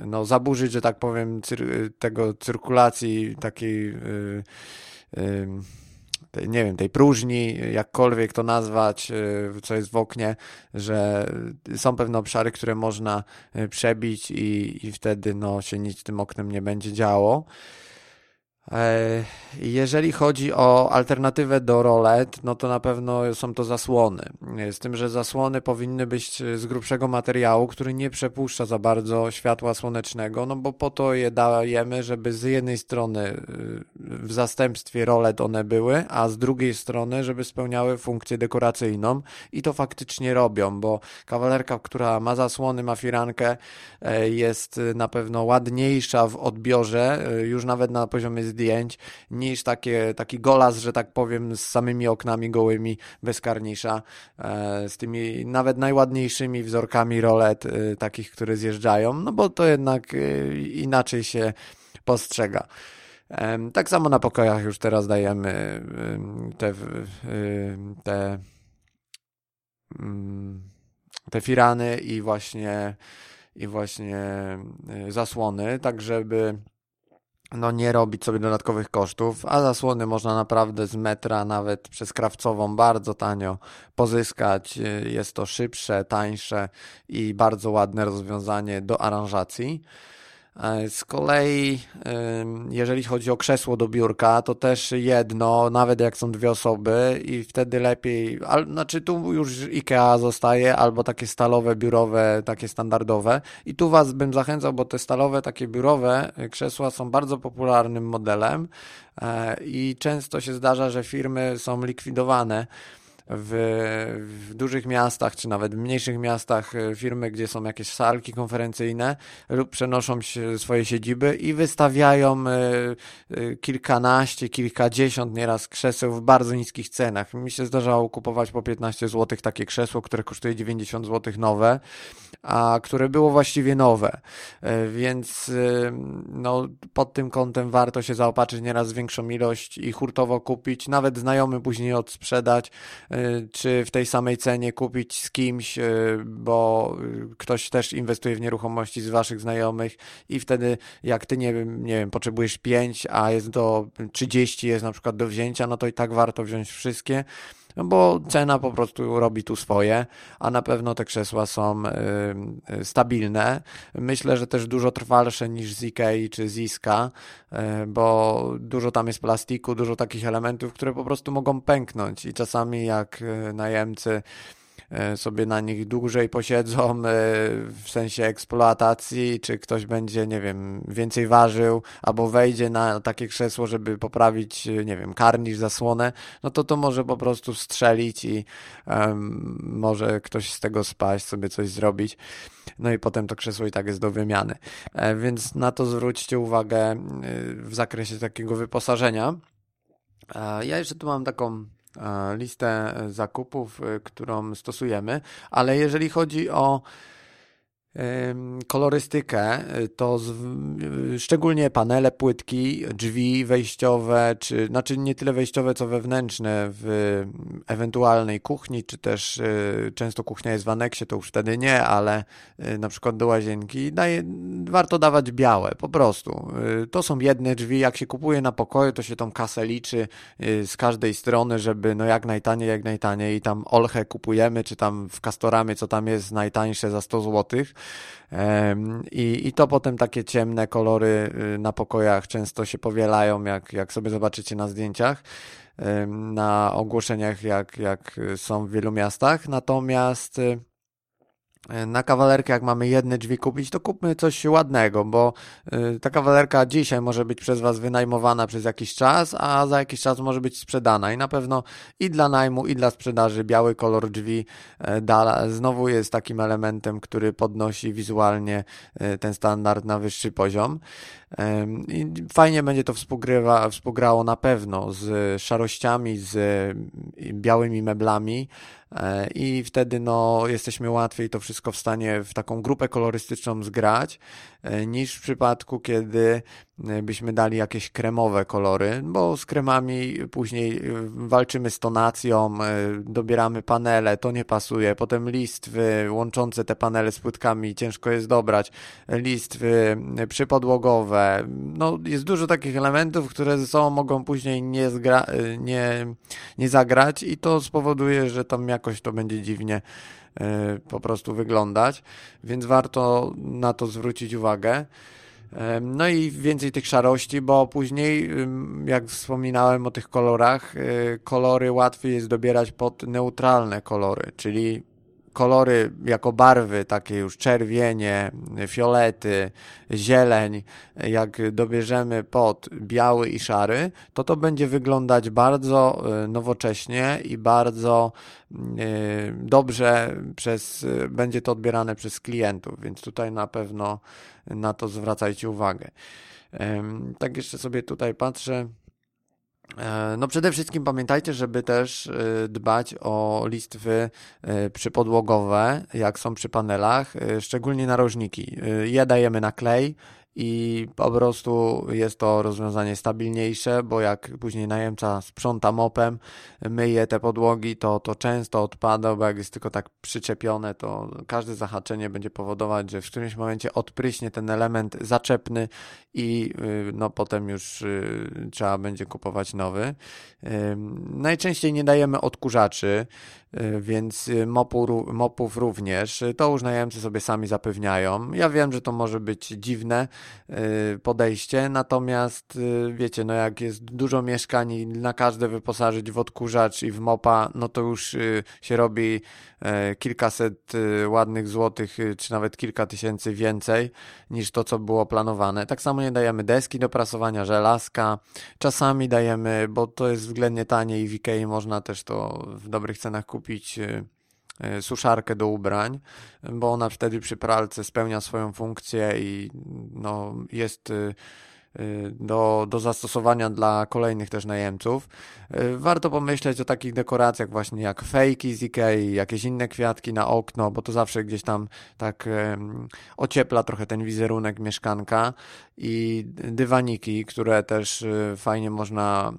no, zaburzyć, że tak powiem, cyr tego cyrkulacji takiej tej, nie wiem, tej próżni, jakkolwiek to nazwać, e, co jest w oknie, że są pewne obszary, które można e, przebić i, i wtedy no, się nic tym oknem nie będzie działo. E, jeżeli chodzi o alternatywę do rolet, no to na pewno są to zasłony. Z tym, że zasłony powinny być z grubszego materiału, który nie przepuszcza za bardzo światła słonecznego, no bo po to je dajemy, żeby z jednej strony w zastępstwie rolet one były, a z drugiej strony, żeby spełniały funkcję dekoracyjną i to faktycznie robią, bo kawalerka, która ma zasłony, ma firankę, e, jest na pewno ładniejsza w odbiorze, e, już nawet na poziomie zdjęcia zdjęć niż takie, taki golas, że tak powiem, z samymi oknami gołymi bez karnisza, e, z tymi nawet najładniejszymi wzorkami rolet, e, takich, które zjeżdżają, no bo to jednak e, inaczej się postrzega. Tak samo na pokojach już teraz dajemy te, te, mm, te firany i właśnie, i właśnie zasłony, tak żeby no nie robić sobie dodatkowych kosztów, a zasłony można naprawdę z metra, nawet przez krawcową, bardzo tanio pozyskać. Jest to szybsze, tańsze i bardzo ładne rozwiązanie do aranżacji. E, z kolei, jeżeli chodzi o krzesło do biurka, to też jedno, nawet jak są dwie osoby, i wtedy lepiej, al, znaczy tu już IKEA zostaje, albo takie stalowe, biurowe, takie standardowe. I tu Was bym zachęcał, bo te stalowe, takie biurowe krzesła są bardzo popularnym modelem e, i często się zdarza, że firmy są likwidowane w, w, dużych miastach, czy nawet mniejszych miastach e, firmy, gdzie są jakieś salki konferencyjne lub przenoszą swoje siedziby i wystawiają e, e, kilkanaście, kilkadziesiąt nieraz krzeseł w bardzo niskich cenach. Mi się zdarzało kupować po 15 zł takie krzesło, które kosztuje 90 zł nowe, a które było właściwie nowe. Więc no, pod tym kątem warto się zaopatrzyć nieraz w większą ilość i hurtowo kupić, nawet znajomy później odsprzedać, czy w tej samej cenie kupić z kimś, y, bo ktoś też inwestuje w nieruchomości z waszych znajomych i wtedy jak ty nie wiem, nie wiem, potrzebujesz 5, a jest do 30 jest na przykład do wzięcia, no to i tak warto wziąć wszystkie no bo cena po prostu robi tu swoje, a na pewno te krzesła są y, stabilne. Myślę, że też dużo trwalsze niż z Ikei czy z Iska, y, bo dużo tam jest plastiku, dużo takich elementów, które po prostu mogą pęknąć i czasami jak y, najemcy sobie na nich dłużej posiedzą e, w sensie eksploatacji, czy ktoś będzie, nie wiem, więcej ważył, albo wejdzie na takie krzesło, żeby poprawić, e, nie wiem, karnisz, zasłonę, no to to może po prostu strzelić i um, może ktoś z tego spaść, sobie coś zrobić. No i potem to krzesło i tak jest do wymiany. Więc na to zwróćcie uwagę w zakresie takiego wyposażenia. Ja jeszcze tu mam taką listę zakupów, y, którą stosujemy, ale jeżeli chodzi o kolorystykę, to z, szczególnie panele, płytki, drzwi wejściowe, czy znaczy nie tyle wejściowe, co wewnętrzne w ewentualnej kuchni, czy też y, często kuchnia jest w aneksie, to już wtedy nie, ale y, na przykład do łazienki daje, warto dawać białe, po prostu. Y, to są jedne drzwi, jak się kupuje na pokoju, to się tą kasę liczy z każdej strony, żeby no jak najtaniej, jak najtaniej i tam olchę kupujemy, czy tam w Castoramie, co tam jest najtańsze za 100 złotych, i, I to potem takie ciemne kolory y, na pokojach często się powielają, jak, jak sobie zobaczycie na zdjęciach, na ogłoszeniach, jak, jak są w wielu miastach. Natomiast y, na kawalerkę, jak mamy jedne drzwi kupić, to kupmy coś ładnego, bo e, ta kawalerka dzisiaj może być przez Was wynajmowana przez jakiś czas, a za jakiś czas może być sprzedana. I na pewno i dla najmu, i dla sprzedaży biały kolor drzwi e, znowu jest takim elementem, który podnosi wizualnie ten standard na wyższy poziom. I fajnie będzie to współgrywa, współgrało na pewno z szarościami, z białymi meblami e, i wtedy no, jesteśmy łatwiej to wszystko w stanie w taką grupę kolorystyczną zgrać, niż w przypadku, kiedy e, byśmy dali jakieś kremowe kolory, bo z kremami później walczymy z tonacją, dobieramy panele, to nie pasuje, potem listwy łączące te panele z płytkami ciężko jest dobrać, listwy przypodłogowe, no, jest dużo takich elementów, które ze sobą mogą później nie, zgra, nie, nie zagrać i to spowoduje, że tam jakoś to będzie dziwnie po prostu wyglądać, więc warto na to zwrócić uwagę. No i więcej tych szarości, bo później, jak wspominałem o tych kolorach, y, kolory łatwiej jest dobierać pod neutralne kolory, czyli kolory jako barwy, takie już czerwienie, fiolety, zieleń, jak dobierzemy pod biały i szary, to to będzie wyglądać bardzo e, nowocześnie i bardzo e, dobrze przez, będzie to odbierane przez klientów, więc tutaj na pewno na to zwracajcie uwagę. Tak jeszcze sobie tutaj patrzę. E, no przede wszystkim pamiętajcie, żeby też e, dbać o listwy e, przypodłogowe, jak są przy panelach, szczególnie narożniki. Je dajemy na klej i po prostu jest to rozwiązanie stabilniejsze, bo jak później najemca sprząta mopem, myje te podłogi, to to często odpada, bo jak jest tylko tak przyczepione, to każde zahaczenie będzie powodować, że w którymś momencie odpryśnie ten element zaczepny i y, no potem już y, trzeba będzie kupować nowy. Najczęściej nie dajemy odkurzaczy, y, więc mopu, mopów również. To już najemcy sobie sami zapewniają. Ja wiem, że to może być dziwne podejście, natomiast wiecie, no jak jest dużo mieszkań i na każde wyposażyć w odkurzacz i w mopa, no to już się robi kilkaset ładnych złotych, czy nawet kilka tysięcy więcej niż to, co było planowane. Tak samo nie dajemy deski do prasowania, żelazka. Czasami dajemy, bo to jest względnie tanie i w Ikei można też to w dobrych cenach kupić y, y, suszarkę do ubrań, bo ona wtedy przy pralce spełnia swoją funkcję i no, jest Y, do, do zastosowania dla kolejnych też najemców. Y, warto pomyśleć o takich dekoracjach właśnie jak fejki z Ikei, jakieś inne kwiatki na okno, bo to zawsze gdzieś tam tak ociepla trochę ten wizerunek mieszkanka i dywaniki, które też y, fajnie można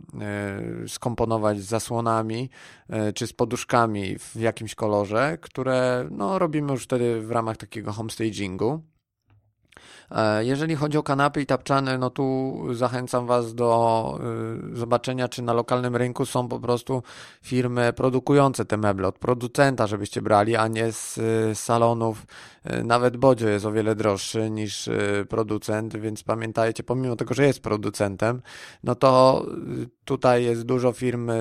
skomponować z zasłonami czy z poduszkami w jakimś kolorze, które no, robimy już wtedy w ramach takiego homestagingu. E, jeżeli chodzi o kanapy i tapczany, no tu zachęcam Was do y, zobaczenia, czy na lokalnym rynku są po prostu firmy produkujące te meble, od producenta, żebyście brali, a nie z y, salonów. Y, nawet Bodzio jest o wiele droższy niż producent, więc pamiętajcie, pomimo tego, że jest producentem, no to tutaj jest dużo firm,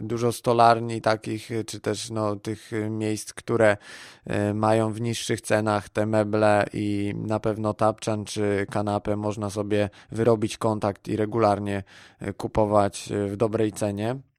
dużo stolarni takich, czy też no, tych miejsc, które mają w niższych cenach te meble i na pewno ta tapczan czy kanapę można sobie wyrobić kontakt i regularnie kupować w dobrej cenie.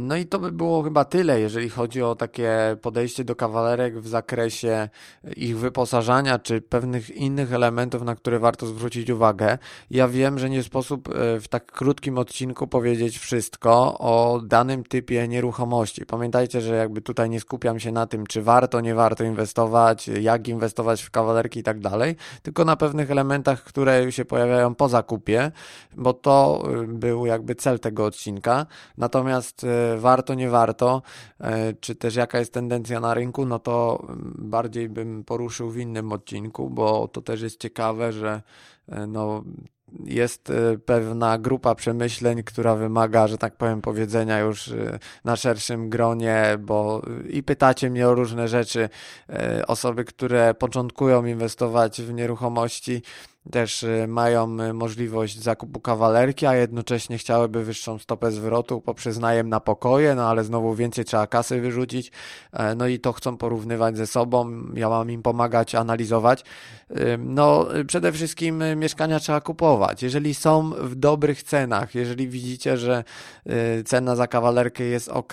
No i to by było chyba tyle, jeżeli chodzi o takie podejście do kawalerek w zakresie ich wyposażania czy pewnych innych elementów, na które warto zwrócić uwagę. Ja wiem, że nie sposób e, w tak krótkim odcinku powiedzieć wszystko o danym typie nieruchomości. Pamiętajcie, że jakby tutaj nie skupiam się na tym, czy warto, nie warto inwestować, jak inwestować w kawalerki i tak dalej, tylko na pewnych elementach, które się pojawiają po zakupie, bo to e, był jakby cel tego odcinka. Natomiast E, warto, nie warto, e, czy też jaka jest tendencja na rynku, no to bardziej bym poruszył w innym odcinku, bo to też jest ciekawe, że e, no, jest pewna grupa przemyśleń, która wymaga, że tak powiem, powiedzenia już na szerszym gronie, bo i pytacie mnie o różne rzeczy. Osoby, które początkują inwestować w nieruchomości, też y, mają y, możliwość zakupu kawalerki, a jednocześnie chciałyby wyższą stopę zwrotu poprzez najem na pokoje, no ale znowu więcej trzeba kasy wyrzucić, e, no i to chcą porównywać ze sobą, ja mam im pomagać analizować. No przede wszystkim y, mieszkania trzeba kupować. Jeżeli są w dobrych cenach, jeżeli widzicie, że cena za kawalerkę jest ok,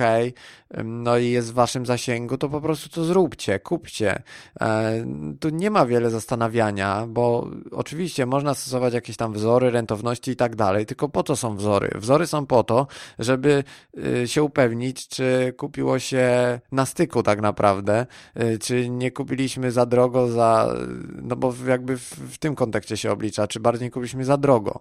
no i jest w waszym zasięgu, to po prostu to zróbcie, kupcie. E, tu nie ma wiele zastanawiania, bo oczywiście oczywiście można stosować jakieś tam wzory rentowności i tak dalej, tylko po co są wzory? Wzory są po to, żeby y, się upewnić, czy kupiło się na styku tak naprawdę, y, czy nie kupiliśmy za drogo, za, no bo jakby w, w tym kontekście się oblicza, czy bardziej kupiliśmy za drogo.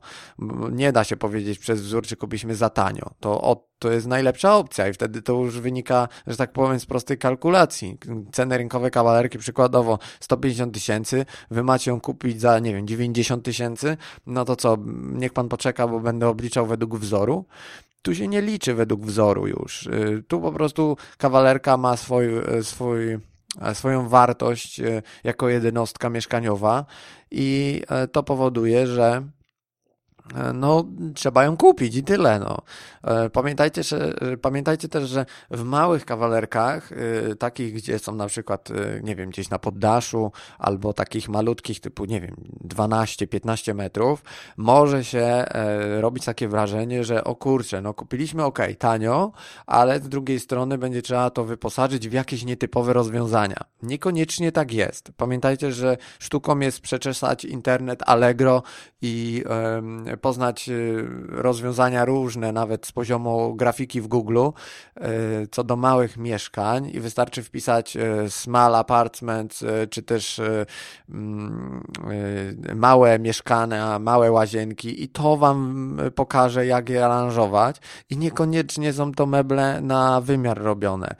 Nie da się powiedzieć przez wzór, czy kupiliśmy za tanio. To od to jest najlepsza opcja i wtedy to już wynika, że tak powiem, z prostej kalkulacji. Ceny rynkowe kawalerki przykładowo 150 tysięcy, wy macie ją kupić za, nie wiem, 90 tysięcy, no to co, niech pan poczeka, bo będę obliczał według wzoru. Tu się nie liczy według wzoru już. Y, tu po prostu kawalerka ma swój, y, swój y, swoją wartość jako jednostka mieszkaniowa i to powoduje, że no, trzeba ją kupić i tyle. No. E, pamiętajcie, że, e, pamiętajcie też, że w małych kawalerkach, takich, gdzie są na przykład, nie wiem, gdzieś na poddaszu, albo takich malutkich, typu, nie wiem, 12-15 metrów, może się robić takie wrażenie, że o kurczę, no kupiliśmy ok, tanio, ale z drugiej strony będzie trzeba to wyposażyć w jakieś nietypowe rozwiązania. Niekoniecznie tak jest. Pamiętajcie, że sztuką jest przeczesać internet Allegro i poznać rozwiązania różne, nawet z poziomu grafiki w Google, co do małych mieszkań i wystarczy wpisać small apartments, czy też mm, małe mieszkania, małe łazienki i to wam pokaże, jak je aranżować i niekoniecznie są to meble na wymiar robione.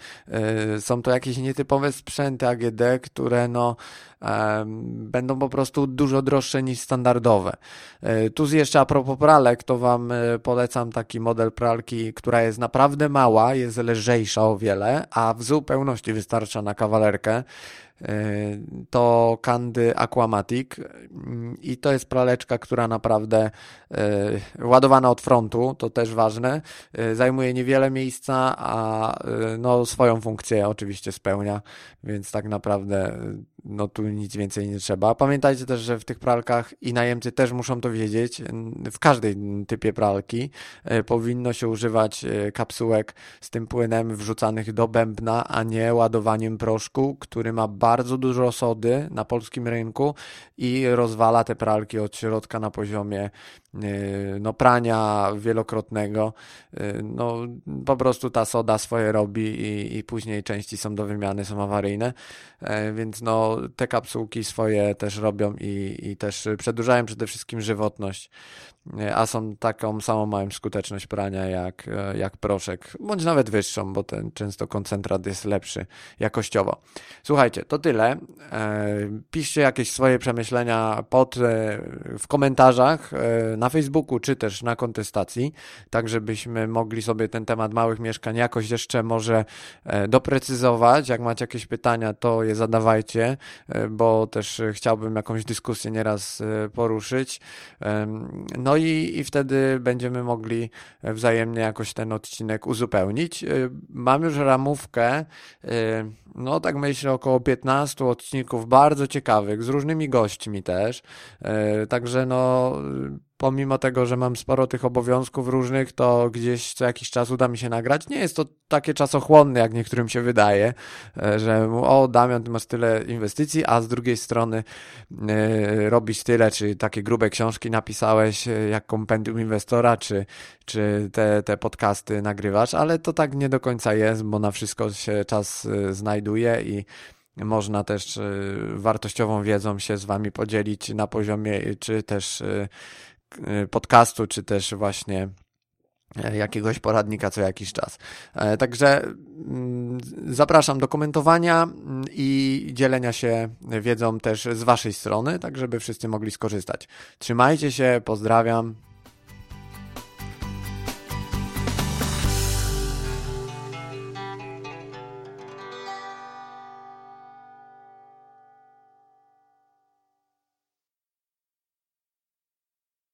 Są to jakieś nietypowe sprzęty AGD, które no będą po prostu dużo droższe niż standardowe. E, tu jeszcze a propos pralek, to Wam e, polecam taki model pralki, która jest naprawdę mała, jest lżejsza o wiele, a w zupełności wystarcza na kawalerkę. To Candy Aquamatic. I to jest praleczka, która naprawdę e, ładowana od frontu, to też ważne, e, zajmuje niewiele miejsca, a e, no swoją funkcję oczywiście spełnia, więc tak naprawdę no tu nic więcej nie trzeba. Pamiętajcie też, że w tych pralkach i najemcy też muszą to wiedzieć, w każdej typie pralki powinno się używać kapsułek z tym płynem wrzucanych do bębna, a nie ładowaniem proszku, który ma bardzo dużo sody na polskim rynku i rozwala te pralki od środka na poziomie y, no, prania wielokrotnego. No, po prostu ta soda swoje robi i, i później części są do wymiany, są awaryjne, e, więc no, te kapsułki swoje też robią i, i też przedłużają przede wszystkim żywotność a są taką samą mają skuteczność prania jak, e, jak proszek, bądź nawet wyższą, bo ten często koncentrat jest lepszy jakościowo. Słuchajcie, to tyle. E, piszcie jakieś swoje przemyślenia pod, e, w komentarzach na Facebooku, czy też na kontestacji, tak żebyśmy mogli sobie ten temat małych mieszkań jakoś jeszcze może doprecyzować. Jak macie jakieś pytania, to je zadawajcie, bo też chciałbym jakąś dyskusję nieraz poruszyć. No no i, i wtedy będziemy mogli wzajemnie jakoś ten odcinek uzupełnić. Y, mam już ramówkę, y, no tak myślę, około 15 odcinków bardzo ciekawych, z różnymi gośćmi też. Y, także no pomimo tego, że mam sporo tych obowiązków różnych, to gdzieś co jakiś czas uda mi się nagrać. Nie jest to takie czasochłonne, jak niektórym się wydaje, e, że o Damian, ty masz tyle inwestycji, a z drugiej strony yy, tyle, czy takie grube książki napisałeś, e, jak kompendium inwestora, czy, czy te, te podcasty nagrywasz, ale to tak nie do końca jest, bo na wszystko się czas znajduje i można też wartościową wiedzą się z wami podzielić na poziomie, czy też podcastu, czy też właśnie e, jakiegoś poradnika co jakiś czas. E, także mm, zapraszam do komentowania mm, i dzielenia się wiedzą też z Waszej strony, tak żeby wszyscy mogli skorzystać. Trzymajcie się, pozdrawiam.